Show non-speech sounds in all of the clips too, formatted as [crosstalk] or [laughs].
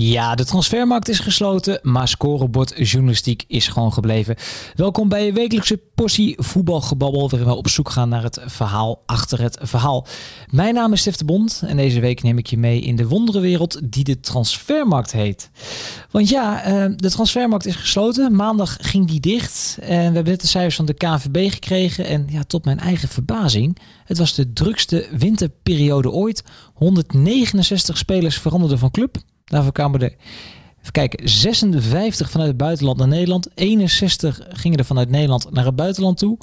Ja, de transfermarkt is gesloten, maar scorebordjournalistiek is gewoon gebleven. Welkom bij je wekelijkse portie voetbalgebabbel, waarin we op zoek gaan naar het verhaal achter het verhaal. Mijn naam is Stef de Bond en deze week neem ik je mee in de wonderenwereld die de transfermarkt heet. Want ja, eh, de transfermarkt is gesloten. Maandag ging die dicht en we hebben net de cijfers van de KVB gekregen. En ja, tot mijn eigen verbazing, het was de drukste winterperiode ooit. 169 spelers veranderden van club. Daarvoor kwamen er, even kijken, 56 vanuit het buitenland naar Nederland. 61 gingen er vanuit Nederland naar het buitenland toe.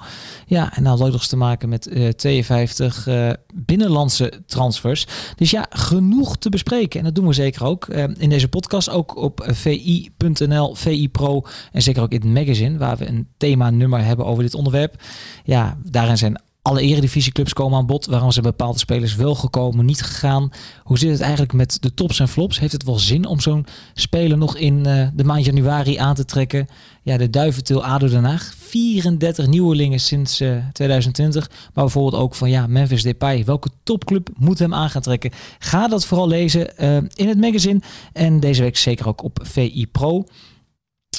Ja, en dat had ook nog te maken met uh, 52 uh, binnenlandse transfers. Dus ja, genoeg te bespreken. En dat doen we zeker ook uh, in deze podcast. Ook op vi.nl, VI Pro en zeker ook in het magazine, waar we een thema nummer hebben over dit onderwerp. Ja, daarin zijn alle eredivisieclubs komen aan bod. Waarom zijn bepaalde spelers wel gekomen, niet gegaan? Hoe zit het eigenlijk met de tops en flops? Heeft het wel zin om zo'n speler nog in uh, de maand januari aan te trekken? Ja, de Duiventil ADO Den Haag. 34 nieuwelingen sinds uh, 2020. Maar bijvoorbeeld ook van ja, Memphis Depay. Welke topclub moet hem aan gaan trekken? Ga dat vooral lezen uh, in het magazine. En deze week zeker ook op VI Pro.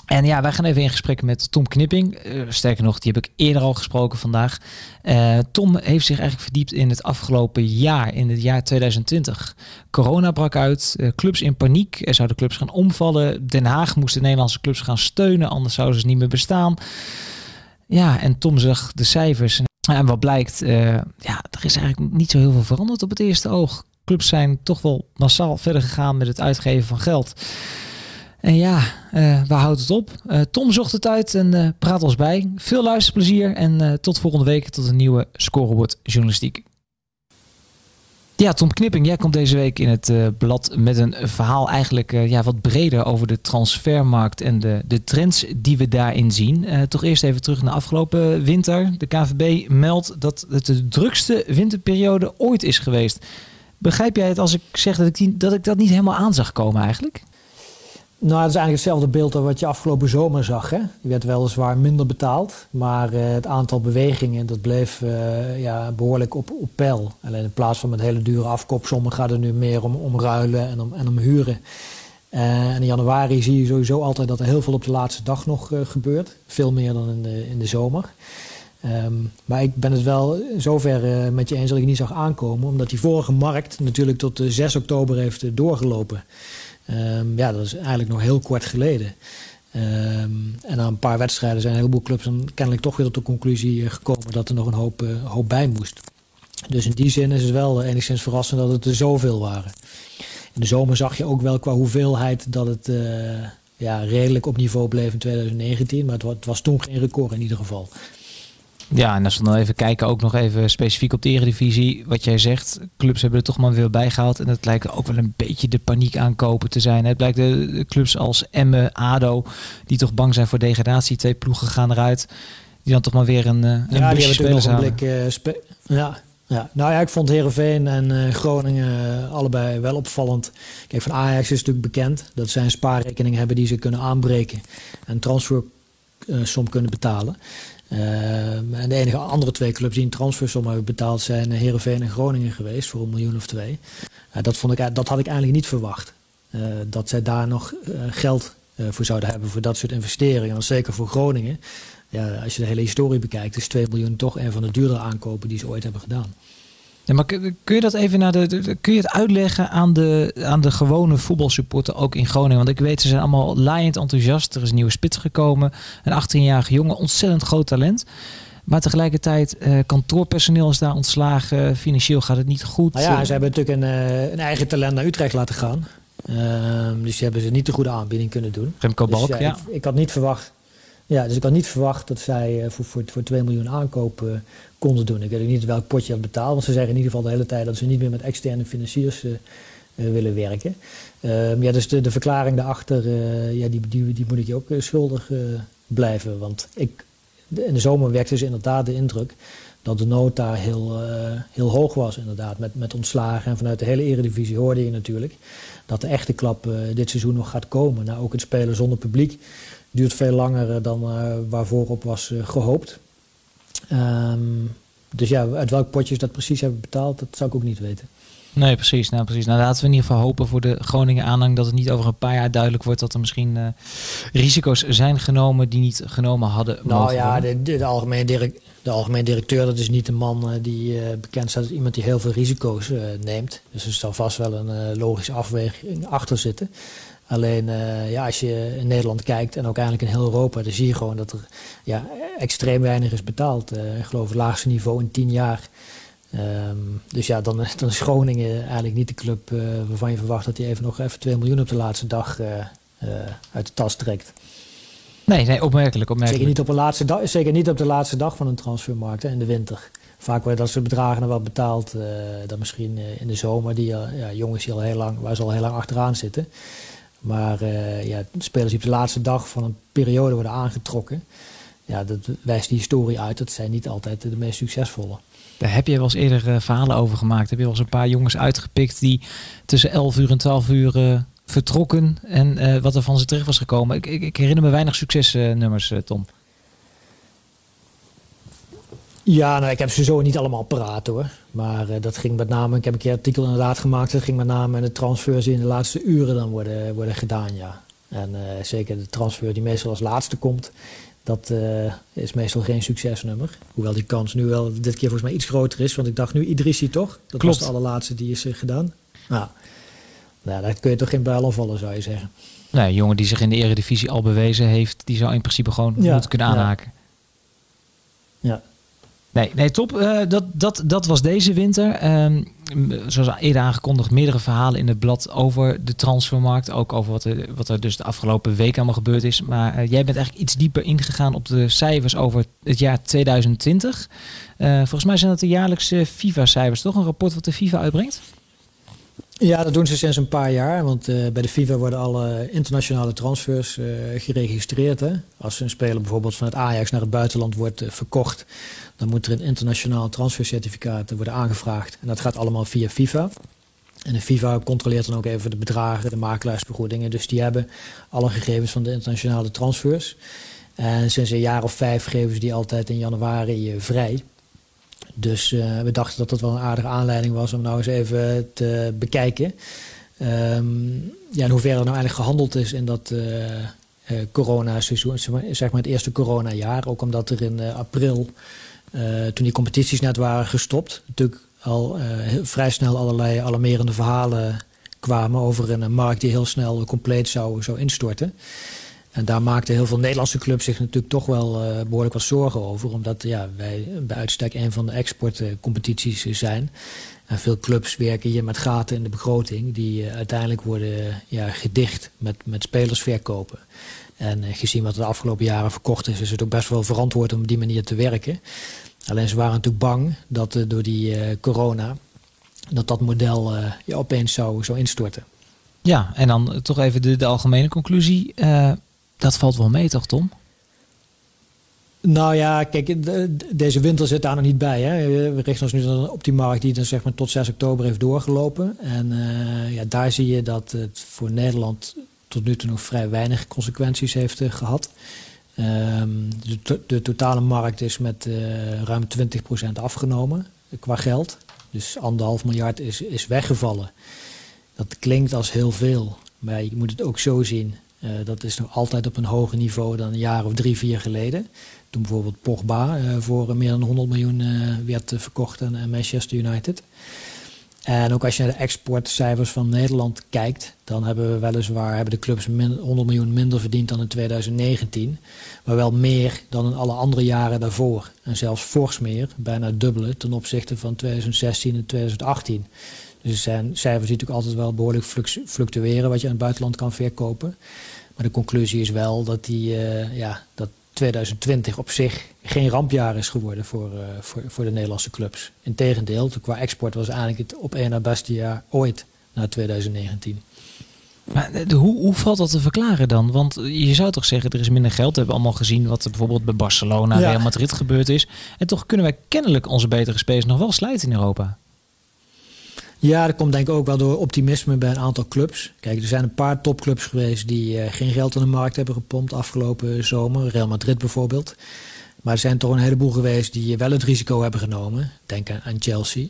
En ja, wij gaan even in gesprek met Tom Knipping. Uh, sterker nog, die heb ik eerder al gesproken vandaag. Uh, Tom heeft zich eigenlijk verdiept in het afgelopen jaar, in het jaar 2020. Corona brak uit, uh, clubs in paniek. Er zouden clubs gaan omvallen. Den Haag moest de Nederlandse clubs gaan steunen, anders zouden ze niet meer bestaan. Ja, en Tom zag de cijfers. En wat blijkt, ja, er is eigenlijk niet zo heel veel veranderd op het eerste oog. Clubs zijn toch wel massaal verder gegaan met het uitgeven van geld. En ja, uh, waar houdt het op? Uh, Tom zocht het uit en uh, praat ons bij. Veel luisterplezier en tot volgende week tot een nieuwe Scorebord Journalistiek. Ja, Tom Knipping, jij komt deze week in het blad met een verhaal eigenlijk ja, wat breder over de transfermarkt en de, de trends die we daarin zien. toch eerst even terug naar afgelopen winter. De KVB meldt dat het de drukste winterperiode ooit is geweest. Begrijp jij het als ik zeg dat ik, die, dat, ik dat niet helemaal aan zag komen eigenlijk? Nou, het is eigenlijk hetzelfde beeld als wat je afgelopen zomer zag. Hè? Werd weliswaar minder betaald, maar uh, het aantal bewegingen dat bleef uh, ja, behoorlijk op, op peil. Alleen in plaats van met hele dure afkoopsommen gaat het nu meer om, om ruilen en om, en om huren. En in januari zie je sowieso altijd dat er heel veel op de laatste dag nog gebeurt. Veel meer dan in de, in de zomer. Um, maar ik ben het wel zover met je eens dat ik niet zag aankomen, omdat die vorige markt natuurlijk tot 6 oktober heeft doorgelopen. Um, ja, dat is eigenlijk nog heel kort geleden. Um, en na een paar wedstrijden zijn een heleboel clubs dan kennelijk toch weer tot de conclusie eh, gekomen dat er nog een hoop, uh, hoop bij moest. Dus in die zin is het wel enigszins verrassend dat het er zoveel waren. In de zomer zag je ook wel qua hoeveelheid dat het ja, redelijk op niveau bleef in 2019. Maar het was toen geen record in ieder geval. Ja, en als we dan even kijken, ook nog even specifiek op de Eredivisie. Wat jij zegt, clubs hebben er toch maar weer bijgehaald. En het lijkt ook wel een beetje de paniek aankopen te zijn. Het blijkt de, clubs als Emme, ADO, die toch bang zijn voor degradatie. Twee ploegen gaan eruit. Die dan toch maar weer een, een ja, die hebben nog een blik, uh, ja, ja, nou ja, ik vond Herenveen en uh, Groningen uh, allebei wel opvallend. Kijk, van Ajax is natuurlijk bekend dat zij een spaarrekening hebben die ze kunnen aanbreken en transfer uh, som kunnen betalen. Uh, en de enige andere twee clubs die een transfersom hebben betaald zijn Herenveen en Groningen geweest voor een miljoen of twee. Uh, dat, vond ik, dat had ik eigenlijk niet verwacht. Uh, dat zij daar nog geld voor zouden hebben voor dat soort investeringen. En zeker voor Groningen. Ja, als je de hele historie bekijkt, is 2 miljoen toch een van de duurdere aankopen die ze ooit hebben gedaan. Ja, maar kun je dat even naar de, kun je het uitleggen aan de, aan de gewone voetbalsupporter ook in Groningen? Want ik weet, ze zijn allemaal laaiend enthousiast. Er is een nieuwe spits gekomen, een 18-jarige jongen, ontzettend groot talent. Maar tegelijkertijd, uh, kantoorpersoneel is daar ontslagen, financieel gaat het niet goed. Nou ja, ze hebben natuurlijk een, uh, een eigen talent naar Utrecht laten gaan. Uh, dus hebben ze niet de goede aanbieding kunnen doen. Remco Balk, dus, ja, ja. Ik, ik, had niet verwacht, ja, dus ik had niet verwacht dat zij voor, voor, voor 2 miljoen aankopen konden doen. Ik weet ook niet welk potje had betaald, want ze zeggen in ieder geval de hele tijd dat ze niet meer met externe financiers uh, willen werken. Ehm, ja, dus de, de verklaring daarachter, ja, die, die, die moet ik je ook schuldig blijven. Want ik, in de zomer werkte ze inderdaad de indruk dat de nood daar heel, heel hoog was, inderdaad. Met, met ontslagen en vanuit de hele eredivisie hoorde je natuurlijk dat de echte klap dit seizoen nog gaat komen. Nou, ook het spelen zonder publiek duurt veel langer dan waarvoor op was gehoopt. Um, dus ja, uit welk potje ze dat precies hebben betaald, dat zou ik ook niet weten. Nee, precies. Nou, precies. Nou, laten we in ieder geval hopen voor de Groningen aanhang dat het niet over een paar jaar duidelijk wordt dat er misschien uh, risico's zijn genomen die niet genomen hadden. Nou ja, de, de, de, algemene direct, de algemeen directeur, dat is niet een man uh, die uh, bekend staat als iemand die heel veel risico's neemt. Dus er zal vast wel een logische afweging achter zitten. Alleen ja, als je in Nederland kijkt en ook eigenlijk in heel Europa, dan zie je gewoon dat er ja, extreem weinig is betaald. Ik geloof het laagste niveau in tien jaar. Um, dus ja, dan, dan is Groningen eigenlijk niet de club uh, waarvan je verwacht dat hij even nog even 2 miljoen op de laatste dag uit de tas trekt. Nee, nee opmerkelijk, opmerkelijk. Zeker niet op, de laatste dag, zeker niet op de laatste dag van een transfermarkt hè, in de winter. Vaak worden dat soort bedragen nog wel betaald. dan misschien in de zomer, die, ja, jongens die al heel lang, waar ze al heel lang achteraan zitten. Maar ja, spelers die op de laatste dag van een periode worden aangetrokken. Ja, dat wijst die historie uit. Dat zijn niet altijd de meest succesvolle. Daar heb je wel eens eerder uh, verhalen over gemaakt. Heb je wel eens een paar jongens uitgepikt die tussen 11 uur en 12 uur uh, vertrokken. En wat er van ze terug was gekomen. Ik, ik, ik herinner me weinig succesnummers, Tom. Ja, nou, ik heb ze zo niet allemaal paraat hoor. Maar dat ging met name, ik heb een keer een artikel inderdaad gemaakt, dat ging met name de transfers in de laatste uren dan worden, worden gedaan, ja. En zeker de transfer die meestal als laatste komt, dat uh, is meestal geen succesnummer. Hoewel die kans nu wel dit keer volgens mij iets groter is, want ik dacht nu Idrissi toch? Dat Klopt. was de allerlaatste die is gedaan. Nou, nou, daar kun je toch geen bijl vallen, zou je zeggen. Nee, een jongen die zich in de eredivisie al bewezen heeft, die zou in principe gewoon ja, moeten kunnen aanhaken. ja. ja. Nee, nee top. Uh, dat, dat, dat was deze winter. Um, zoals eerder aangekondigd, meerdere verhalen in het blad over de transfermarkt. Ook over wat er, wat er dus de afgelopen week allemaal gebeurd is. Maar uh, jij bent eigenlijk iets dieper ingegaan op de cijfers over het jaar 2020. Uh, volgens mij zijn dat de jaarlijkse FIFA-cijfers, toch? Een rapport wat de FIFA uitbrengt? Ja, dat doen ze sinds een paar jaar. Want uh, bij de FIFA worden alle internationale transfers uh, geregistreerd. Als een speler bijvoorbeeld van het Ajax naar het buitenland wordt uh, verkocht, dan moet er een internationaal transfercertificaat worden aangevraagd. En dat gaat allemaal via FIFA. En de FIFA controleert dan ook even de bedragen, de makelaarsbegrotingingen. Dus die hebben alle gegevens van de internationale transfers. En sinds een jaar of vijf geven ze die altijd in januari vrij. Dus uh, we dachten dat dat wel een aardige aanleiding was om nou eens even te bekijken. Um, ja, in hoeverre er nou eigenlijk gehandeld is in dat uh, uh, corona-seizoen, zeg maar het eerste corona-jaar. Ook omdat er in april, toen die competities net waren gestopt, natuurlijk al vrij snel allerlei alarmerende verhalen kwamen over een markt die heel snel compleet zou, zou instorten. En daar maakten heel veel Nederlandse clubs zich natuurlijk toch wel uh, behoorlijk wat zorgen over. Omdat ja, wij bij uitstek een van de exportcompetities zijn. En veel clubs werken hier met gaten in de begroting. Die uh, uiteindelijk worden ja, gedicht met, met spelersverkopen. En uh, gezien wat er de afgelopen jaren verkocht is, is het ook best wel verantwoord om op die manier te werken. Alleen ze waren natuurlijk bang dat door die corona, dat dat model ja, opeens zou, zou instorten. Ja, en dan toch even de, de algemene conclusie. Dat valt wel mee, toch, Tom? Nou ja, kijk, deze winter zit daar nog niet bij. Hè. We richten ons nu op die markt die dan zeg maar tot 6 oktober heeft doorgelopen. En uh, ja, daar zie je dat het voor Nederland tot nu toe nog vrij weinig consequenties heeft uh, gehad. Um, de, de, totale markt is met uh, ruim 20% afgenomen qua geld. Dus anderhalf miljard is, is weggevallen. Dat klinkt als heel veel, maar je moet het ook zo zien. Uh, dat is nog altijd op een hoger niveau dan een jaar of drie, vier geleden. Toen bijvoorbeeld Pogba uh, voor meer dan 100 miljoen uh, werd verkocht aan Manchester United. En ook als je naar de exportcijfers van Nederland kijkt, dan hebben we weliswaar hebben de clubs 100 miljoen minder verdiend dan in 2019. Maar wel meer dan in alle andere jaren daarvoor. En zelfs fors meer, bijna dubbele ten opzichte van 2016 en 2018. Dus er zijn cijfers die natuurlijk altijd wel behoorlijk fluctueren wat je aan het buitenland kan verkopen. Maar de conclusie is wel dat, die, uh, ja, dat 2020 op zich geen rampjaar is geworden voor, uh, voor, voor de Nederlandse clubs. Integendeel, qua export was eigenlijk het op één na beste jaar ooit na 2019. Maar hoe, hoe valt dat te verklaren dan? Want je zou toch zeggen, er is minder geld. We hebben allemaal gezien wat er bijvoorbeeld bij Barcelona, ja. Real Madrid gebeurd is. En toch kunnen wij kennelijk onze betere spelers nog wel slijten in Europa. Ja, dat komt denk ik ook wel door optimisme bij een aantal clubs. Kijk, er zijn een paar topclubs geweest die uh, geen geld in de markt hebben gepompt afgelopen zomer. Real Madrid bijvoorbeeld. Maar er zijn toch een heleboel geweest die wel het risico hebben genomen. Denk aan, aan Chelsea.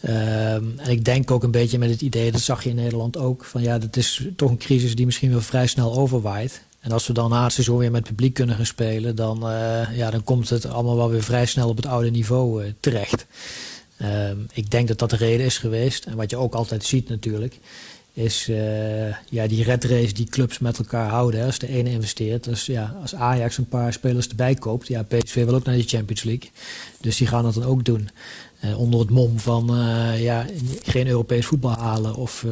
Ehm, en ik denk ook een beetje met het idee, dat zag je in Nederland ook, van ja, dat is toch een crisis die misschien wel vrij snel overwaait. En als we dan na het seizoen weer met publiek kunnen gaan spelen, dan, uh, ja, dan komt het allemaal wel weer vrij snel op het oude niveau uh, terecht. Ehm, ik denk dat dat de reden is geweest. En wat je ook altijd ziet natuurlijk, is uh, ja, die red race die clubs met elkaar houden. Als de ene investeert, ja, als Ajax een paar spelers erbij koopt, ja, PSV wil ook naar de Champions League. Dus die gaan dat dan ook doen. Uh, onder het mom van uh, ja, geen Europees voetbal halen of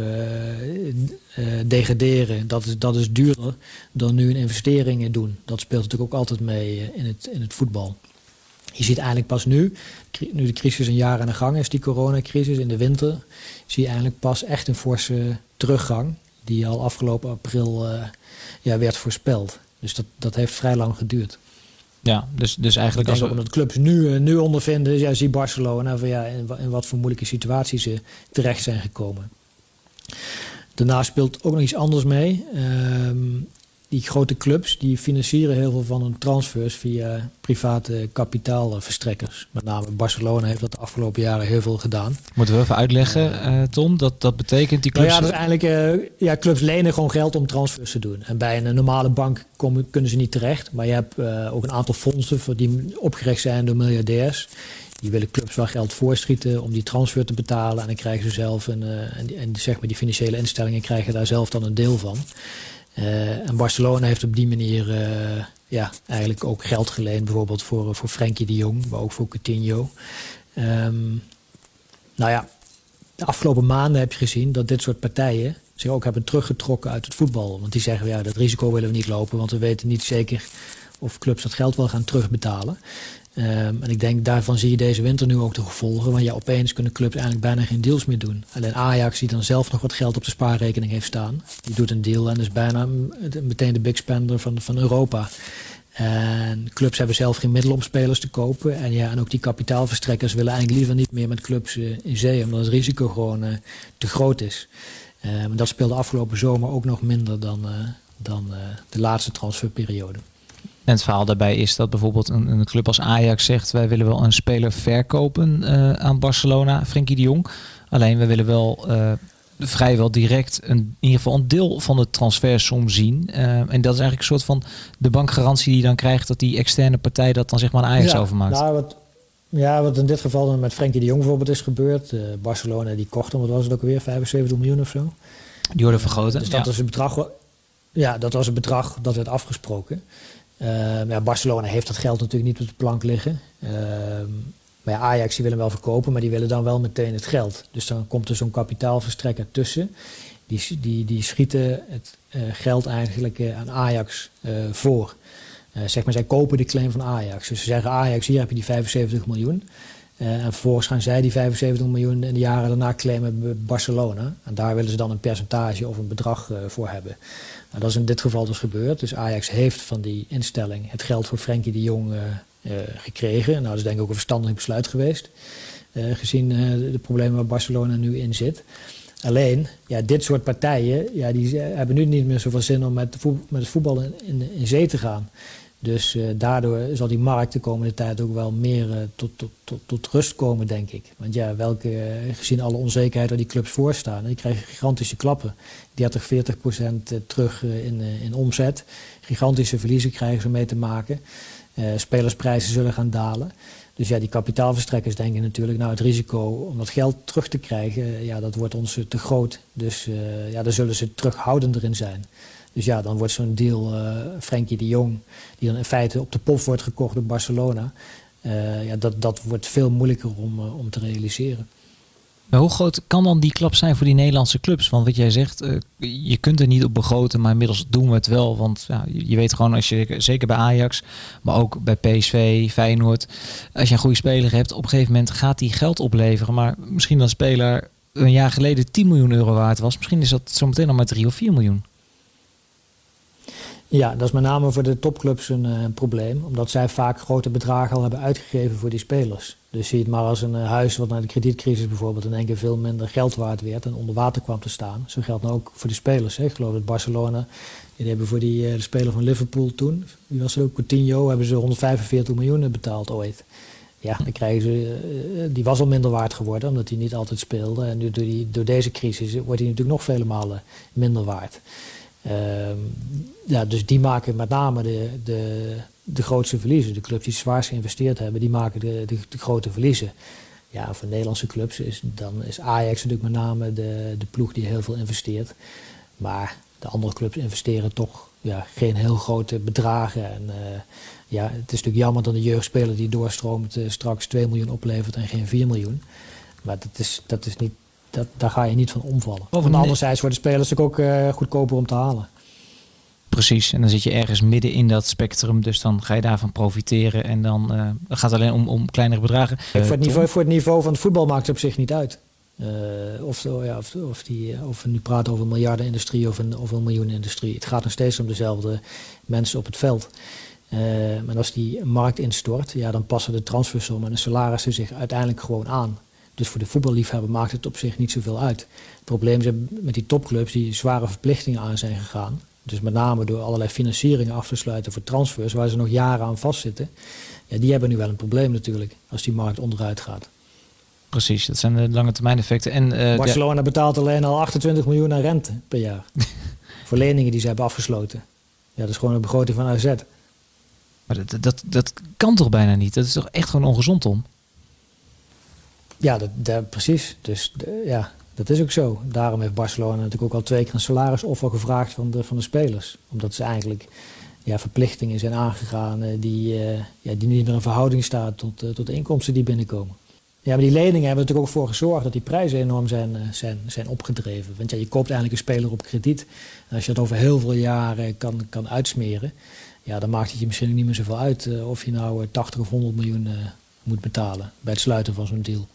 degraderen. Dat is, dat is duurder dan nu een investering doen. Dat speelt natuurlijk ook altijd mee in, het, in het voetbal. Je ziet eigenlijk pas nu, nu de crisis een jaar aan de gang is, die coronacrisis in de winter, zie je eigenlijk pas echt een forse teruggang. Die al afgelopen april uh, ja, werd voorspeld. Dus dat, dat heeft vrij lang geduurd. Ja, dus, dus eigenlijk als we... Omdat clubs nu, uh, nu ondervinden, ja, zie Barcelona van, ja, in, in wat voor moeilijke situaties ze terecht zijn gekomen. Daarna speelt ook nog iets anders mee. Um, die grote clubs die financieren heel veel van hun transfers via private kapitaalverstrekkers. Met name Barcelona heeft dat de afgelopen jaren heel veel gedaan. Moeten we even uitleggen, uh, Tom? Dat, dat betekent die clubs... Nou ja, dat is eigenlijk, uh, ja, clubs lenen gewoon geld om transfers te doen. En bij een normale bank komen, kunnen ze niet terecht. Maar je hebt uh, ook een aantal fondsen voor die opgericht zijn door miljardairs. Die willen clubs wel geld voorschieten om die transfer te betalen. En dan krijgen ze zelf een, en, en zeg maar die financiële instellingen krijgen daar zelf dan een deel van. Uh, en Barcelona heeft op die manier uh, ja, eigenlijk ook geld geleend, bijvoorbeeld voor, voor Frenkie de Jong, maar ook voor Coutinho. Um, nou ja, de afgelopen maanden heb je gezien dat dit soort partijen zich ook hebben teruggetrokken uit het voetbal. Want die zeggen, ja, dat risico willen we niet lopen, want we weten niet zeker of clubs dat geld wel gaan terugbetalen. Um, en ik denk, daarvan zie je deze winter nu ook de gevolgen. Want ja, opeens kunnen clubs eigenlijk bijna geen deals meer doen. Alleen Ajax, die dan zelf nog wat geld op de spaarrekening heeft staan, die doet een deal en is bijna meteen de big spender van, van Europa. En clubs hebben zelf geen middelen om spelers te kopen. En ja, en ook die kapitaalverstrekkers willen eigenlijk liever niet meer met clubs uh, in zee, omdat het risico gewoon uh, te groot is. Um, dat speelde afgelopen zomer ook nog minder dan, uh, dan de laatste transferperiode. En het verhaal daarbij is dat bijvoorbeeld een, een club als Ajax zegt... wij willen wel een speler verkopen uh, aan Barcelona, Frenkie de Jong. Alleen we willen wel uh, vrijwel direct een, in ieder geval een deel van de transfersom zien. Uh, en dat is eigenlijk een soort van de bankgarantie die je dan krijgt... dat die externe partij dat dan zeg maar aan Ajax ja, overmaakt. Nou, wat, ja, wat in dit geval dan met Frenkie de Jong bijvoorbeeld is gebeurd. Barcelona die kocht hem, wat was het ook weer, 75 miljoen of zo? Die worden vergroten. dus dat ja. was het bedrag... Ja, dat was het bedrag dat werd afgesproken. Uh, ja, Barcelona heeft dat geld natuurlijk niet op de plank liggen. Uh, maar ja, Ajax die willen wel verkopen, maar die willen dan wel meteen het geld. Dus dan komt er zo'n kapitaalverstrekker tussen. Die, die, die schieten het uh, geld eigenlijk aan Ajax voor. zeg maar, zij kopen de claim van Ajax. Dus ze zeggen Ajax, hier heb je die 75 miljoen. en vervolgens gaan zij die 75 miljoen in de jaren daarna claimen bij Barcelona. En daar willen ze dan een percentage of een bedrag voor hebben. Nou, dat is in dit geval dus gebeurd. Dus Ajax heeft van die instelling het geld voor Frenkie de Jong uh, uh, gekregen. Nou, dat is denk ik ook een verstandig besluit geweest. Uh, gezien de problemen waar Barcelona nu in zit. Alleen, ja, dit soort partijen ja, die hebben nu niet meer zoveel zin om met, met het voetbal in, in zee te gaan. Dus uh, daardoor zal die markt de komende tijd ook wel meer uh, tot, tot, tot, tot, rust komen, denk ik. Want ja, welke, uh, gezien alle onzekerheid waar die clubs voor staan, die krijgen gigantische klappen. 30, 40 procent terug in, in omzet. Gigantische verliezen krijgen ze mee te maken. spelersprijzen zullen gaan dalen. Dus ja, die kapitaalverstrekkers denken natuurlijk, nou het risico om dat geld terug te krijgen, ja, dat wordt ons te groot. Dus ja, daar zullen ze terughoudender in zijn. Dus ja, dan wordt zo'n deal uh, Frenkie de Jong, die dan in feite op de pof wordt gekocht door Barcelona. Uh, ja, dat, dat wordt veel moeilijker om, uh, om te realiseren. Maar hoe groot kan dan die klap zijn voor die Nederlandse clubs? Want wat jij zegt, je kunt er niet op begroten, maar inmiddels doen we het wel. Want ja, je weet gewoon, als je zeker bij Ajax, maar ook bij PSV, Feyenoord, als je een goede speler hebt, op een gegeven moment gaat die geld opleveren. Maar misschien dan speler een jaar geleden 10 miljoen euro waard was, misschien is dat zometeen nog maar 3 of 4 miljoen. Ja, dat is met name voor de topclubs een, uh, probleem. Omdat zij vaak grote bedragen al hebben uitgegeven voor die spelers. Dus zie het maar als een uh, huis wat na de kredietcrisis bijvoorbeeld in één keer veel minder geld waard werd en onder water kwam te staan. Zo geldt nou ook voor de spelers. Hè. Ik geloof dat Barcelona, die hebben voor die, uh, de speler van Liverpool toen, wie was ook, Coutinho, hebben ze 145 miljoen betaald ooit. Ja, dan krijgen ze, die was al minder waard geworden omdat hij niet altijd speelde. En nu door, die, door deze crisis wordt hij natuurlijk nog vele malen minder waard. Ehm, ja, dus die maken met name de, de, de grootste verliezen. De clubs die zwaarst geïnvesteerd hebben, die maken de, de, de, grote verliezen. Ja, voor Nederlandse clubs is, dan is Ajax natuurlijk met name de, de ploeg die heel veel investeert. Maar de andere clubs investeren toch ja, geen heel grote bedragen. En uh, ja, het is natuurlijk jammer dat de jeugdspeler die doorstroomt uh, straks 2 miljoen oplevert en geen 4 miljoen. Maar dat is, dat is niet dat, daar ga je niet van omvallen. Of anderzijds worden spelers ook uh, goedkoper om te halen. Precies, en dan zit je ergens midden in dat spectrum, dus dan ga je daarvan profiteren. En dan uh, gaat het alleen om, om kleinere bedragen. voor, het niveau, voor het niveau van het voetbal maakt het op zich niet uit. Uh, of, ja, of, of, die, of we nu praten over een miljardenindustrie of een, of een miljoenenindustrie. Het gaat nog steeds om dezelfde mensen op het veld. Uh, maar als die markt instort, ja, dan passen de transfersommen en de salarissen zich uiteindelijk gewoon aan. Dus voor de voetballiefhebber maakt het op zich niet zoveel uit. Het probleem is met die topclubs die zware verplichtingen aan zijn gegaan. Dus met name door allerlei financieringen af te sluiten voor transfers, waar ze nog jaren aan vastzitten. Ja, die hebben nu wel een probleem natuurlijk, als die markt onderuit gaat. Precies, dat zijn de lange termijn effecten. En, uh, Barcelona betaalt alleen al 28 miljoen aan rente per jaar. [laughs] voor leningen die ze hebben afgesloten. Ja, dat is gewoon een begroting van AZ. Maar dat, dat, dat kan toch bijna niet? Dat is toch echt gewoon ongezond om? Ja, dat, dat, precies. Dus ja, dat is ook zo. Daarom heeft Barcelona natuurlijk ook al twee keer een salarisoffer gevraagd van de, van de spelers. Omdat ze eigenlijk ja, verplichtingen zijn aangegaan uh, die, uh, ja, die niet meer in verhouding staan tot, uh, tot de inkomsten die binnenkomen. Ja, maar die leningen hebben er natuurlijk ook voor gezorgd dat die prijzen enorm zijn, zijn, zijn opgedreven. Want ja, je koopt eigenlijk een speler op krediet. En als je dat over heel veel jaren kan, kan uitsmeren, ja, dan maakt het je misschien niet meer zoveel uit of je nou 80 of 100 miljoen moet betalen bij het sluiten van zo'n deal.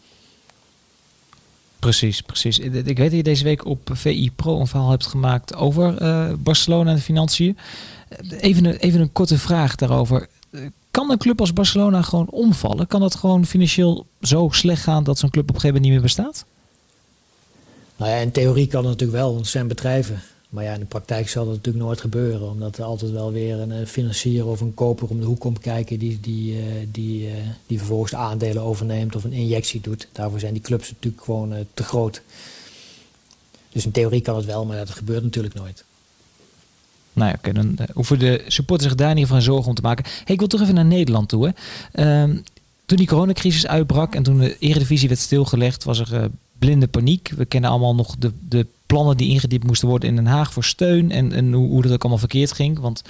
Precies, precies. Ik weet dat je deze week op VI Pro een verhaal hebt gemaakt over uh, Barcelona en de financiën. Even een, even een korte vraag daarover. Kan een club als Barcelona gewoon omvallen? Kan dat gewoon financieel zo slecht gaan dat zo'n club op een gegeven moment niet meer bestaat? Nou ja, in theorie kan het natuurlijk wel, want het zijn bedrijven. Maar ja, in de praktijk zal dat natuurlijk nooit gebeuren. Omdat er altijd wel weer een financier of een koper om de hoek komt kijken die, die, uh, die, uh, die vervolgens de aandelen overneemt of een injectie doet. Daarvoor zijn die clubs natuurlijk gewoon uh, te groot. Dus in theorie kan het wel, maar dat gebeurt natuurlijk nooit. Nou ja, oké, dan hoeven de supporters zich daar ieder geval zorgen om te maken. Hey, ik wil toch even naar Nederland toe. Hè. Um, toen die coronacrisis uitbrak en toen de eredivisie werd stilgelegd, was er blinde paniek. We kennen allemaal nog de, de plannen die ingediept moesten worden in Den Haag voor steun. En, en hoe, hoe dat ook allemaal verkeerd ging. Want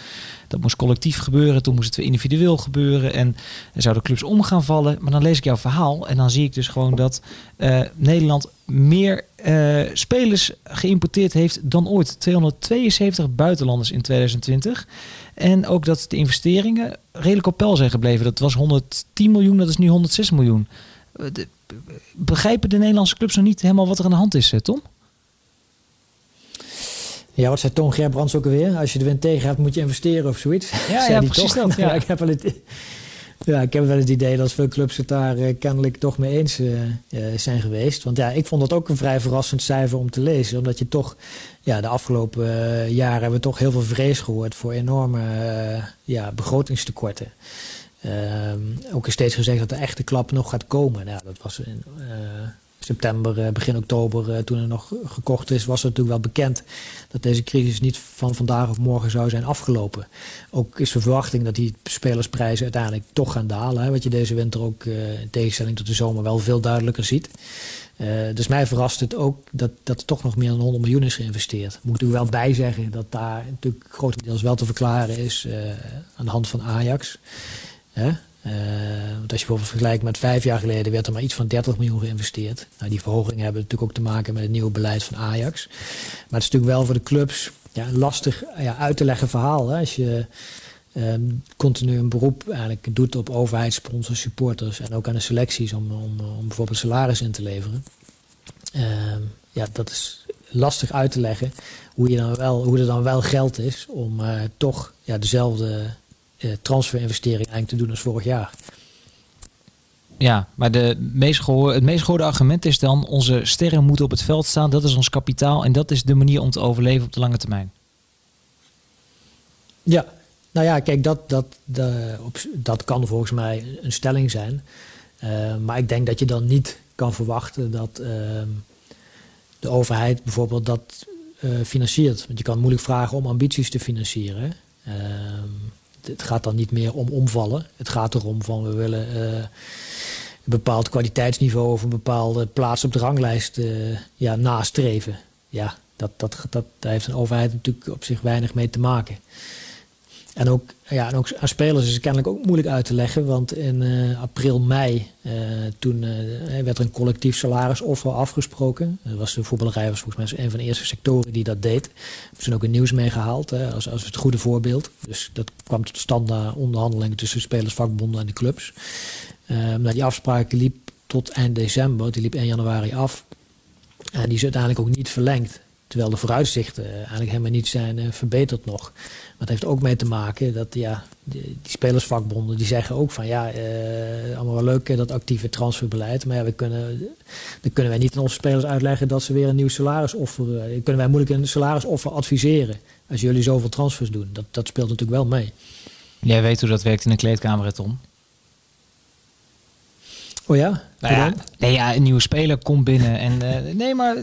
dat moest collectief gebeuren. Toen moest het weer individueel gebeuren. En er zouden clubs om gaan vallen. Maar dan lees ik jouw verhaal. En dan zie ik dus gewoon dat uh, Nederland meer uh, spelers geïmporteerd heeft dan ooit. 272 buitenlanders in 2020. En ook dat de investeringen redelijk op peil zijn gebleven. Dat was 110 miljoen, dat is nu 106 miljoen. De, begrijpen de Nederlandse clubs nog niet helemaal wat er aan de hand is, Tom? Ja, wat zei Toon Gerbrands ook alweer? Als je de wind tegen hebt, moet je investeren of zoiets. Ja, [laughs] ja precies toch? dat. [laughs] Ja. ik heb wel het, ja, ik heb wel het idee dat veel clubs het daar uh, kennelijk toch mee eens uh, zijn geweest. Want ja, ik vond dat ook een vrij verrassend cijfer om te lezen. Omdat je toch, ja, de afgelopen jaren hebben we toch heel veel vrees gehoord voor enorme ja, begrotingstekorten. Ehm, ook is steeds gezegd dat de echte klap nog gaat komen. Nou, dat was in september, eh, begin oktober, eh, toen er nog gekocht is, was het natuurlijk wel bekend dat deze crisis niet van vandaag of morgen zou zijn afgelopen. Ook is de verwachting dat die spelersprijzen uiteindelijk toch gaan dalen. Hè, wat je deze winter ook uh, in tegenstelling tot de zomer wel veel duidelijker ziet. Dus mij verrast het ook dat, dat er toch nog meer dan 100 miljoen is geïnvesteerd. Moet u wel bijzeggen dat daar natuurlijk grotendeels wel te verklaren is aan de hand van Ajax. Uh, want als je bijvoorbeeld vergelijkt met vijf jaar geleden werd er maar iets van 30 miljoen geïnvesteerd. Nou, die verhogingen hebben natuurlijk ook te maken met het nieuwe beleid van Ajax. Maar het is natuurlijk wel voor de clubs ja, een lastig ja, uit te leggen verhaal. Hè? Als je um, continu een beroep eigenlijk doet op overheidssponsors, supporters en ook aan de selecties om, om, bijvoorbeeld salaris in te leveren. Ehm, ja, dat is lastig uit te leggen hoe, je dan wel, hoe er dan wel geld is om toch ja, dezelfde transferinvestering eigenlijk te doen als vorig jaar. Ja, maar de meest gehoor, het meest gehoorde argument is dan: onze sterren moeten op het veld staan. Dat is ons kapitaal en dat is de manier om te overleven op de lange termijn. Ja, nou ja, kijk, dat, dat, dat kan volgens mij een stelling zijn. Uh, maar ik denk dat je dan niet kan verwachten dat uh, de overheid bijvoorbeeld dat uh, financiert. Want je kan moeilijk vragen om ambities te financieren. Het gaat dan niet meer om omvallen. Het gaat erom van we willen een bepaald kwaliteitsniveau of een bepaalde plaats op de ranglijst uh, ja, nastreven. Ja, dat, dat, dat, daar heeft een overheid natuurlijk op zich weinig mee te maken. En ook, ja, en ook aan spelers is het kennelijk ook moeilijk uit te leggen. Want in uh, april, mei, uh, toen uh, werd er een collectief salarisoffer afgesproken. Dat was de voetballerij was volgens mij een van de eerste sectoren die dat deed. We zijn ook een nieuws meegehaald als, als het goede voorbeeld. Dus dat kwam tot stand na onderhandelingen tussen spelers, vakbonden en de clubs. Um, nou, die afspraak liep tot eind december, die liep 1 januari af. En die is uiteindelijk ook niet verlengd. Terwijl de vooruitzichten eigenlijk helemaal niet zijn uh, verbeterd nog. Maar het heeft ook mee te maken dat ja, die, spelersvakbonden die zeggen ook van ja, uh, allemaal wel leuk dat actieve transferbeleid. Maar ja, we kunnen, dan kunnen wij niet aan onze spelers uitleggen dat ze weer een nieuw salarisoffer. Kunnen wij moeilijk een salarisoffer adviseren als jullie zoveel transfers doen. Dat, dat speelt natuurlijk wel mee. Jij weet hoe dat werkt in een kleedkamer, Tom. Oh ja? Nou ja, nee, ja, een nieuwe speler komt binnen. En, uh, nee, maar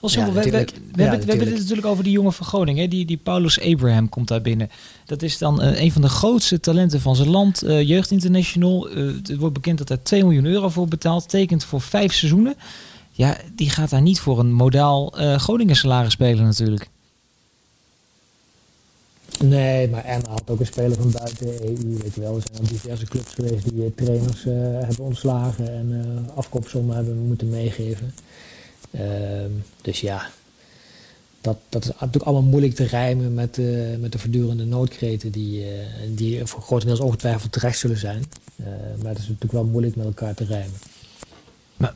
wel simpel. Ja, we, we, we, ja, hebben, we hebben het natuurlijk over die jongen van Groningen. Die, die Paulus Abraham komt daar binnen. Dat is dan uh, een van de grootste talenten van zijn land. Uh, Jeugd International. het wordt bekend dat er 2 miljoen euro voor betaald. Tekent voor vijf seizoenen. Ja, die gaat daar niet voor een modaal Groningen salaris spelen natuurlijk. Nee, maar Emma had ook een speler van buiten de EU. Weet wel. Er zijn al diverse clubs geweest die trainers uh, hebben ontslagen en uh, afkoopsommen hebben moeten meegeven. Uh, dus ja, dat, dat is natuurlijk allemaal moeilijk te rijmen met, met de voortdurende noodkreten die, die voor grotendeels ongetwijfeld terecht zullen zijn. maar dat is natuurlijk wel moeilijk met elkaar te rijmen.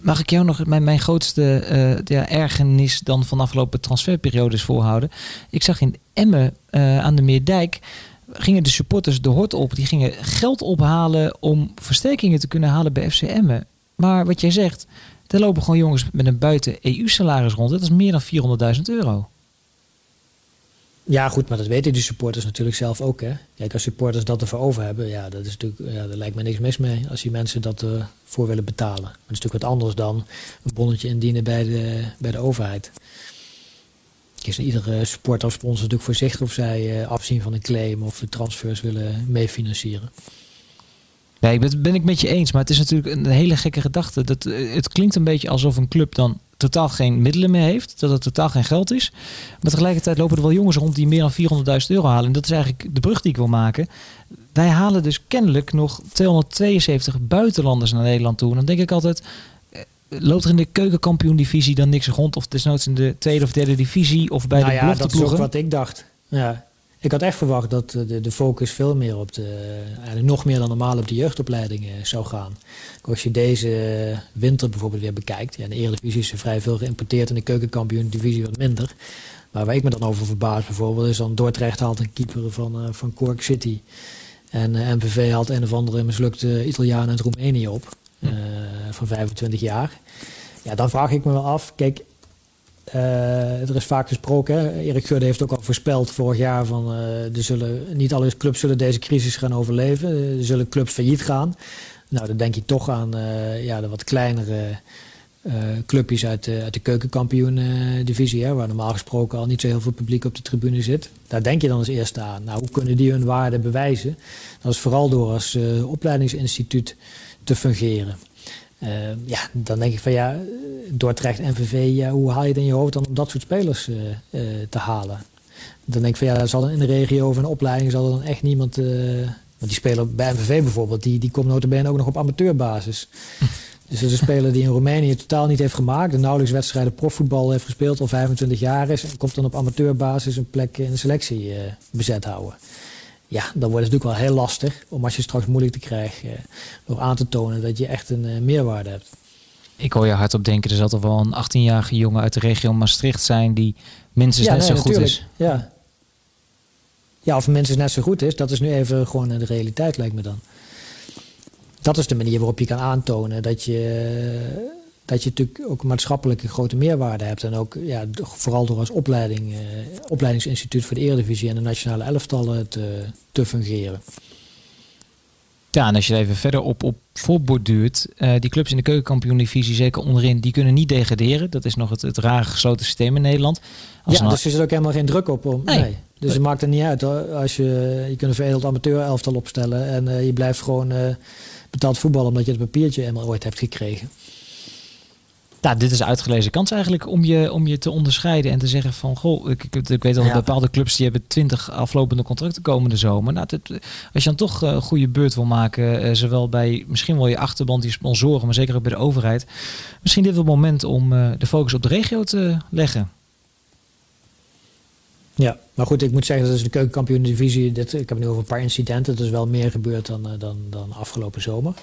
Mag ik jou nog mijn, mijn grootste uh, ja, ergernis dan van afgelopen transferperiodes voorhouden? Ik zag in Emmen uh, aan de Meerdijk gingen de supporters de hort op. Die gingen geld ophalen om versterkingen te kunnen halen bij FC Emmen. Maar wat jij zegt, er lopen gewoon jongens met een buiten EU-salaris rond. Dat is meer dan 400.000 euro. Ja, goed, maar dat weten die supporters natuurlijk zelf ook. Hè? Kijk, als supporters dat ervoor over hebben, ja, dat is natuurlijk, ja, daar lijkt me niks mis mee als die mensen dat uh, voor willen betalen. Maar het is natuurlijk wat anders dan een bonnetje indienen bij de, bij de overheid. Is iedere supporter of sponsor natuurlijk voorzichtig of zij uh, afzien van een claim of de transfers willen meefinancieren. Nee, dat ben ik met je eens. Maar het is natuurlijk een hele gekke gedachte. Dat, eh, het klinkt een beetje alsof een club dan totaal geen middelen meer heeft. Dat het totaal geen geld is. Maar tegelijkertijd lopen er wel jongens rond die meer dan 400.000 euro halen. En dat is eigenlijk de brug die ik wil maken. Wij halen dus kennelijk nog 272 buitenlanders naar Nederland toe. En dan denk ik altijd, eh, loopt er in de keukenkampioen divisie dan niks rond? Of desnoods in de tweede of derde divisie? Of bij nou de ja, dat is ook wat ik dacht. Ja, ik had echt verwacht dat de, de focus veel meer op de, eigenlijk nog meer dan normaal op de jeugdopleidingen zou gaan. Als je deze winter bijvoorbeeld weer bekijkt, ja, in de Eredivisie is er vrij veel geïmporteerd en de keukenkampioen divisie wat minder. Maar waar ik me dan over verbaas bijvoorbeeld is dan Dordrecht haalt een keeper van, uh, van Cork City. En uh, eh, MVV haalt een of andere mislukte Italiaan uit Roemenië op. Uh, van 25 jaar. Ja, dan vraag ik me wel af. Kijk, uh, er is vaak gesproken, hè? Erik Gudde heeft ook al voorspeld vorig jaar van uh, er zullen, niet alle clubs zullen deze crisis gaan overleven. Er zullen clubs failliet gaan. Nou, dan denk je toch aan uh, ja, de wat kleinere clubjes uit de, uit de keukenkampioen-divisie, waar normaal gesproken al niet zo heel veel publiek op de tribune zit. Daar denk je dan als eerste aan. Nou, hoe kunnen die hun waarde bewijzen? Dat is vooral door als opleidingsinstituut te fungeren. Uh, ja, dan denk ik van ja, Dordrecht, NVV, ja, hoe haal je het in je hoofd dan om dat soort spelers uh, uh, te halen? Dan denk ik van ja, zal in de regio of een opleiding zal er dan echt niemand... want die speler bij NVV bijvoorbeeld, die, die komt notabene ook nog op amateurbasis. [laughs] Dus dat is een speler die in Roemenië totaal niet heeft gemaakt. De nauwelijks wedstrijden profvoetbal heeft gespeeld, al 25 jaar is. En komt dan op amateurbasis een plek in de selectie bezet houden ja, dan wordt het natuurlijk wel heel lastig om als je straks moeilijk te krijgen, uh, nog aan te tonen dat je echt een uh, meerwaarde hebt. Ik hoor je hardop denken, er zal toch wel een 18-jarige jongen uit de regio Maastricht zijn die minstens net zo goed is. Ja. ja, of minstens net zo goed is, dat is nu even gewoon de realiteit, lijkt me dan. Dat is de manier waarop je kan aantonen dat je, dat je natuurlijk ook maatschappelijk een grote meerwaarde hebt. En ook ja, vooral door als opleiding, eh, opleidingsinstituut voor de Eredivisie en de nationale elftallen te, te fungeren. Ja, en als je even verder op, op voorborduurt, uh, die clubs in de keukenkampioen-divisie, zeker onderin, die kunnen niet degraderen. Dat is nog het, het rare gesloten systeem in Nederland. Als ja, dus er zit ook helemaal geen druk op. Om, nee. Dus het maakt er niet uit. Als je, je kunt een veredeld amateur-elftal opstellen en uh, je blijft gewoon uh, betaald voetballen omdat je het papiertje helemaal ooit hebt gekregen. Nou, dit is uitgelezen kans eigenlijk om je, om je te onderscheiden en te zeggen van goh, ik, ik, ik weet al ja. bepaalde clubs die hebben twintig aflopende contracten komende zomer. Nou, dit, als je dan toch een goede beurt wil maken, uh, zowel bij misschien wel je achterband, die sponsoren, maar zeker ook bij de overheid. Misschien dit wel het moment om uh, de focus op de regio te leggen. Ja, maar goed, ik moet zeggen, dat is de keukenkampioen divisie. Dit, ik heb nu over een paar incidenten. Dat is wel meer gebeurd dan, dan, dan afgelopen zomer.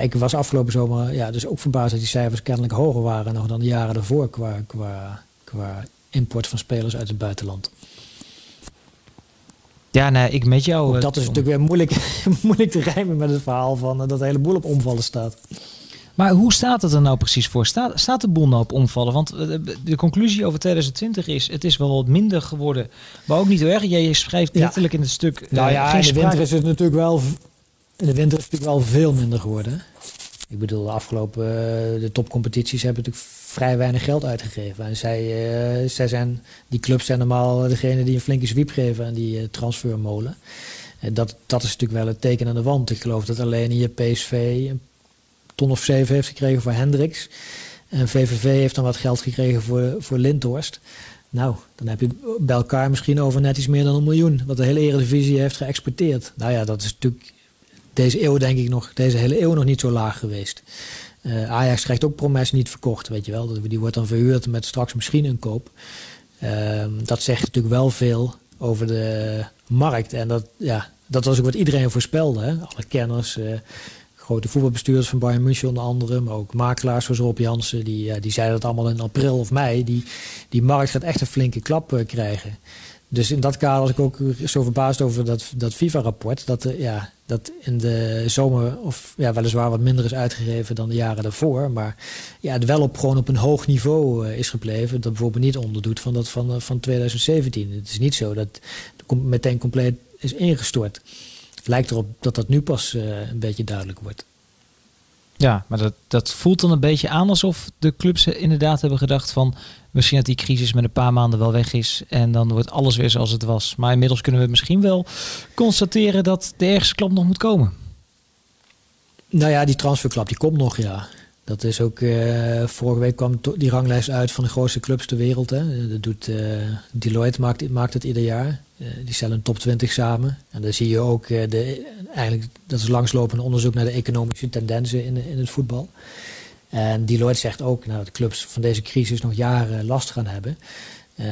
Ik was afgelopen zomer ja, dus ook verbaasd dat die cijfers kennelijk hoger waren nog dan de jaren daarvoor qua, qua, qua import van spelers uit het buitenland. Ja, nee, ik met jou. Ook dat is natuurlijk weer moeilijk, [laughs] moeilijk te rijmen met het verhaal van dat de hele boel op omvallen staat. Maar hoe staat het er nou precies voor? Staat, staat de boel nou op omvallen? Want de conclusie over 2020 is: het is wel wat minder geworden. Maar ook niet heel erg. Jij schrijft letterlijk in het stuk. Nou ja, in de winter is het natuurlijk wel de winter is natuurlijk wel veel minder geworden. Ik bedoel, de afgelopen uh, de topcompetities hebben natuurlijk vrij weinig geld uitgegeven. En zij, uh, zij zijn, die clubs zijn normaal degene die een flinke zwiep geven aan die uh, transfermolen. En dat, dat is natuurlijk wel het teken aan de wand. Ik geloof dat alleen hier PSV een ton of zeven heeft gekregen voor Hendricks. En VVV heeft dan wat geld gekregen voor, voor Lindhorst. Nou, dan heb je bij elkaar misschien over net iets meer dan een miljoen. Wat de hele Eredivisie heeft geëxporteerd. Nou ja, dat is natuurlijk deze eeuw denk ik nog, deze hele eeuw nog niet zo laag geweest. Uh, Ajax krijgt ook Promes niet verkocht, weet je wel. Die wordt dan verhuurd met straks misschien een koop. Uh, dat zegt natuurlijk wel veel over de markt. En dat, ja, dat was ook wat iedereen voorspelde. Hè? Alle kenners, uh, grote voetbalbestuurders van Bayern München onder andere, maar ook makelaars zoals Rob Jansen, die, die zeiden dat allemaal in april of mei. Die, die markt gaat echt een flinke klap uh, krijgen. Dus in dat kader was ik ook zo verbaasd over dat, dat FIFA-rapport. Dat, uh, ja, dat in de zomer of ja, weliswaar wat minder is uitgegeven dan de jaren daarvoor. Maar ja, het wel op, gewoon op een hoog niveau uh, is gebleven. Dat bijvoorbeeld niet onderdoet van dat van, uh, van 2017. Het is niet zo dat het meteen compleet is ingestort. Het lijkt erop dat dat nu pas een beetje duidelijk wordt. Ja, maar dat, dat voelt dan een beetje aan alsof de clubs inderdaad hebben gedacht van misschien dat die crisis met een paar maanden wel weg is en dan wordt alles weer zoals het was. Maar inmiddels kunnen we misschien wel constateren dat de ergste klap nog moet komen. Nou ja, die transferklap die komt nog, ja. Dat is ook, uh, vorige week kwam die ranglijst uit van de grootste clubs ter wereld. Hè. Dat doet uh, Deloitte, maakt, het ieder jaar. Uh, die stellen een top 20 samen. En dan zie je ook, de, eigenlijk, dat is langslopend onderzoek naar de economische tendensen in, in het voetbal. En Deloitte zegt ook nou, dat clubs van deze crisis nog jaren last gaan hebben. Uh,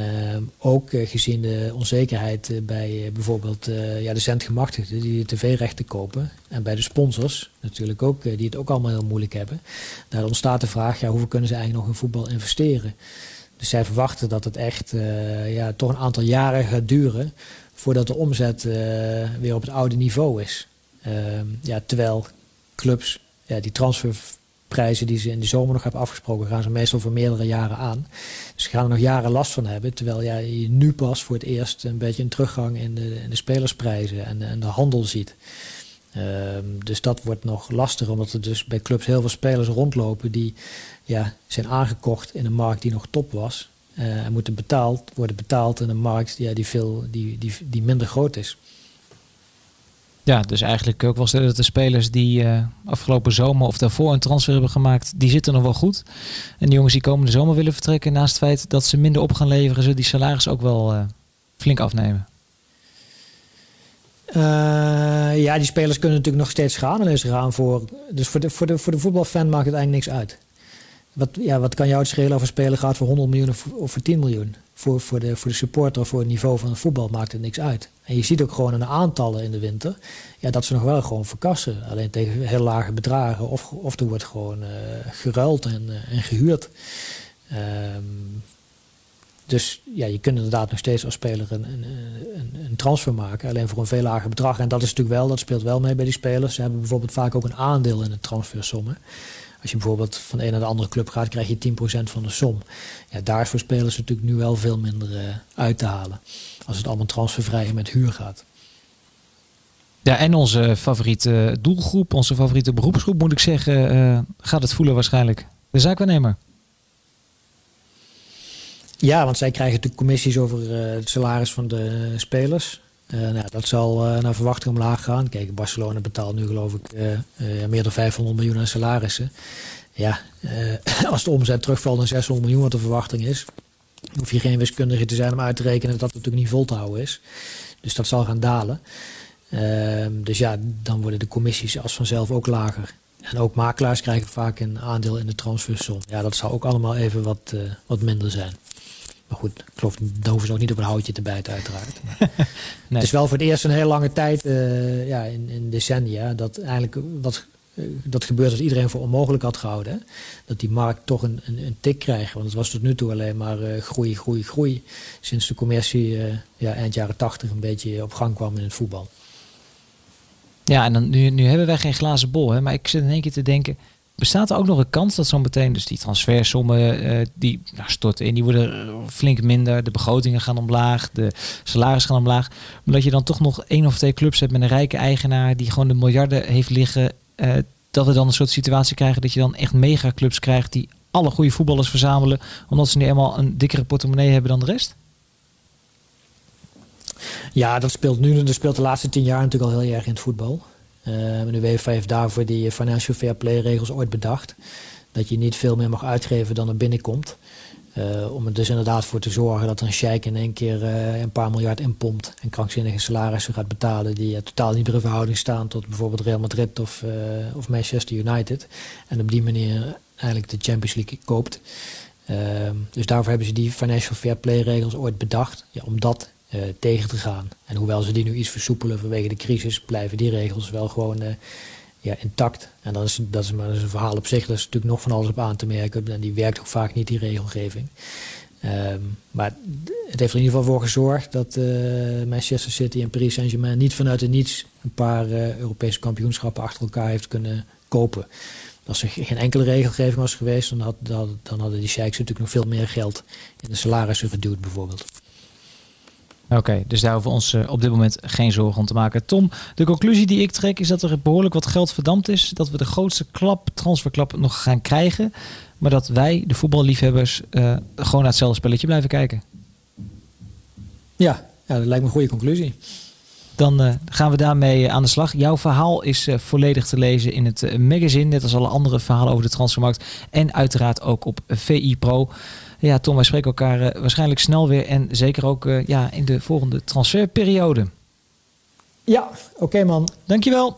ook uh, gezien de onzekerheid uh, bij bijvoorbeeld ja, de centgemachtigden die de tv-rechten kopen. En bij de sponsors natuurlijk ook, die het ook allemaal heel moeilijk hebben. Daar ontstaat de vraag, ja, hoeveel kunnen ze eigenlijk nog in voetbal investeren? Dus zij verwachten dat het echt ja, toch een aantal jaren gaat duren voordat de omzet weer op het oude niveau is. Ehm, ja, terwijl clubs ja, die transfer prijzen die ze in de zomer nog hebben afgesproken, gaan ze meestal voor meerdere jaren aan. Dus ze gaan er nog jaren last van hebben. Terwijl ja, je nu pas voor het eerst een beetje een teruggang in de, in de spelersprijzen en, en de handel ziet. Um, dus dat wordt nog lastiger, omdat er dus bij clubs heel veel spelers rondlopen die ja, zijn aangekocht in een markt die nog top was. Uh, en moeten betaald, worden betaald in een markt ja, die, veel, die, die, die minder groot is. Ja, dus eigenlijk ook was dat de spelers die uh, afgelopen zomer of daarvoor een transfer hebben gemaakt, die zitten nog wel goed. En de jongens die komende zomer willen vertrekken, naast het feit dat ze minder op gaan leveren, zullen die salaris ook wel uh, flink afnemen. Uh, ja, die spelers kunnen natuurlijk nog steeds gaan. Alleen ze gaan voor. Dus voor de, voor de, voor de voetbalfan maakt het eigenlijk niks uit. wat, ja, wat kan jou het schelen of een speler gaat voor 100 miljoen of, voor 10 miljoen? Voor, voor, de, voor de supporter voor het niveau van het voetbal maakt het niks uit. En je ziet ook gewoon aan de aantallen in de winter ja, dat ze nog wel gewoon verkassen. Alleen tegen heel lage bedragen of, of er wordt gewoon uh, geruild en, uh, en gehuurd. Um, dus ja, je kunt inderdaad nog steeds als speler een, een, een, een, transfer maken. Alleen voor een veel lager bedrag. En dat is natuurlijk wel, dat speelt wel mee bij die spelers. Ze hebben bijvoorbeeld vaak ook een aandeel in de transfersommen. Als je bijvoorbeeld van de een naar de andere club gaat, krijg je 10% van de som. Ja, daar is voor spelers natuurlijk nu wel veel minder uh, uit te halen. Als het allemaal transfervrij en met huur gaat. Ja, en onze favoriete doelgroep, onze favoriete beroepsgroep moet ik zeggen, uh, gaat het voelen waarschijnlijk. De zaakwaarnemer. Ja, want zij krijgen natuurlijk commissies over uh, het salaris van de spelers. Uh, nou, dat zal uh, naar verwachting omlaag gaan. Kijk, Barcelona betaalt nu geloof ik meer dan 500 miljoen aan salarissen. Ja, [clears throat] als de omzet terugvalt naar 600 miljoen wat de verwachting is, hoef je geen wiskundige te zijn om uit te rekenen dat het natuurlijk niet vol te houden is. Dus dat zal gaan dalen. Ehm, dus ja, dan worden de commissies als vanzelf ook lager. En ook makelaars krijgen vaak een aandeel in de transfersom. Ja, dat zal ook allemaal even wat, wat minder zijn. Maar goed, ik geloof, hoeven ze ook niet op een houtje te bijten, uiteraard. [laughs] nee. Het is wel voor het eerst een hele lange tijd, uh, ja, in, in, decennia, dat eigenlijk wat, uh, dat gebeurt als iedereen voor onmogelijk had gehouden. Hè? Dat die markt toch een, een, een, tik krijgt. Want het was tot nu toe alleen maar uh, groei, groei, groei. Sinds de commercie ja, eind jaren tachtig een beetje op gang kwam in het voetbal. Ja, en dan, nu, nu hebben wij geen glazen bol, hè, maar ik zit in één keer te denken Bestaat er ook nog een kans dat zo meteen, dus die transfersommen uh, die nou, storten in, die worden flink minder. De begrotingen gaan omlaag, de salarissen gaan omlaag. Maar dat je dan toch nog één of twee clubs hebt met een rijke eigenaar die gewoon de miljarden heeft liggen. Uh, dat we dan een soort situatie krijgen dat je dan echt megaclubs krijgt die alle goede voetballers verzamelen. Omdat ze nu eenmaal een dikkere portemonnee hebben dan de rest? Ja, dat speelt nu. Dat speelt de laatste tien jaar natuurlijk al heel erg in het voetbal. Uh, de UEFA heeft daarvoor die financial fair play regels ooit bedacht. Dat je niet veel meer mag uitgeven dan er binnenkomt. Uh, om er dus inderdaad voor te zorgen dat een sheik in één keer uh, een paar miljard inpompt en krankzinnige salarissen gaat betalen die totaal niet in verhouding staan tot bijvoorbeeld Real Madrid of, of Manchester United. En op die manier eigenlijk de Champions League koopt. Dus daarvoor hebben ze die financial fair play regels ooit bedacht. Ja, om dat uh, tegen te gaan. En hoewel ze die nu iets versoepelen vanwege de crisis, blijven die regels wel gewoon uh, ja, intact. En dat is, dat is maar een verhaal op zich. Dat is natuurlijk nog van alles op aan te merken. En die werkt ook vaak niet, die regelgeving. Um, maar het heeft er in ieder geval voor gezorgd dat uh, Manchester City en Paris Saint-Germain niet vanuit het niets een paar Europese kampioenschappen achter elkaar heeft kunnen kopen. Als er geen enkele regelgeving was geweest, dan, had, dan hadden die sheiks natuurlijk nog veel meer geld in de salarissen geduwd bijvoorbeeld. Oké, dus daar hoeven we ons uh, op dit moment geen zorgen om te maken. Tom, de conclusie die ik trek is dat er behoorlijk wat geld verdampt is. Dat we de grootste klap, transferklap nog gaan krijgen. Maar dat wij, de voetballiefhebbers, uh, gewoon naar hetzelfde spelletje blijven kijken. Ja, ja dat lijkt me een goede conclusie. Dan uh, gaan we daarmee aan de slag. Jouw verhaal is uh, volledig te lezen in het magazine, net als alle andere verhalen over de transfermarkt. En uiteraard ook op VI Pro. Ja, Tom, wij spreken elkaar uh, waarschijnlijk snel weer. En zeker ook uh, ja, in de volgende transferperiode. Ja, oké man. Dankjewel.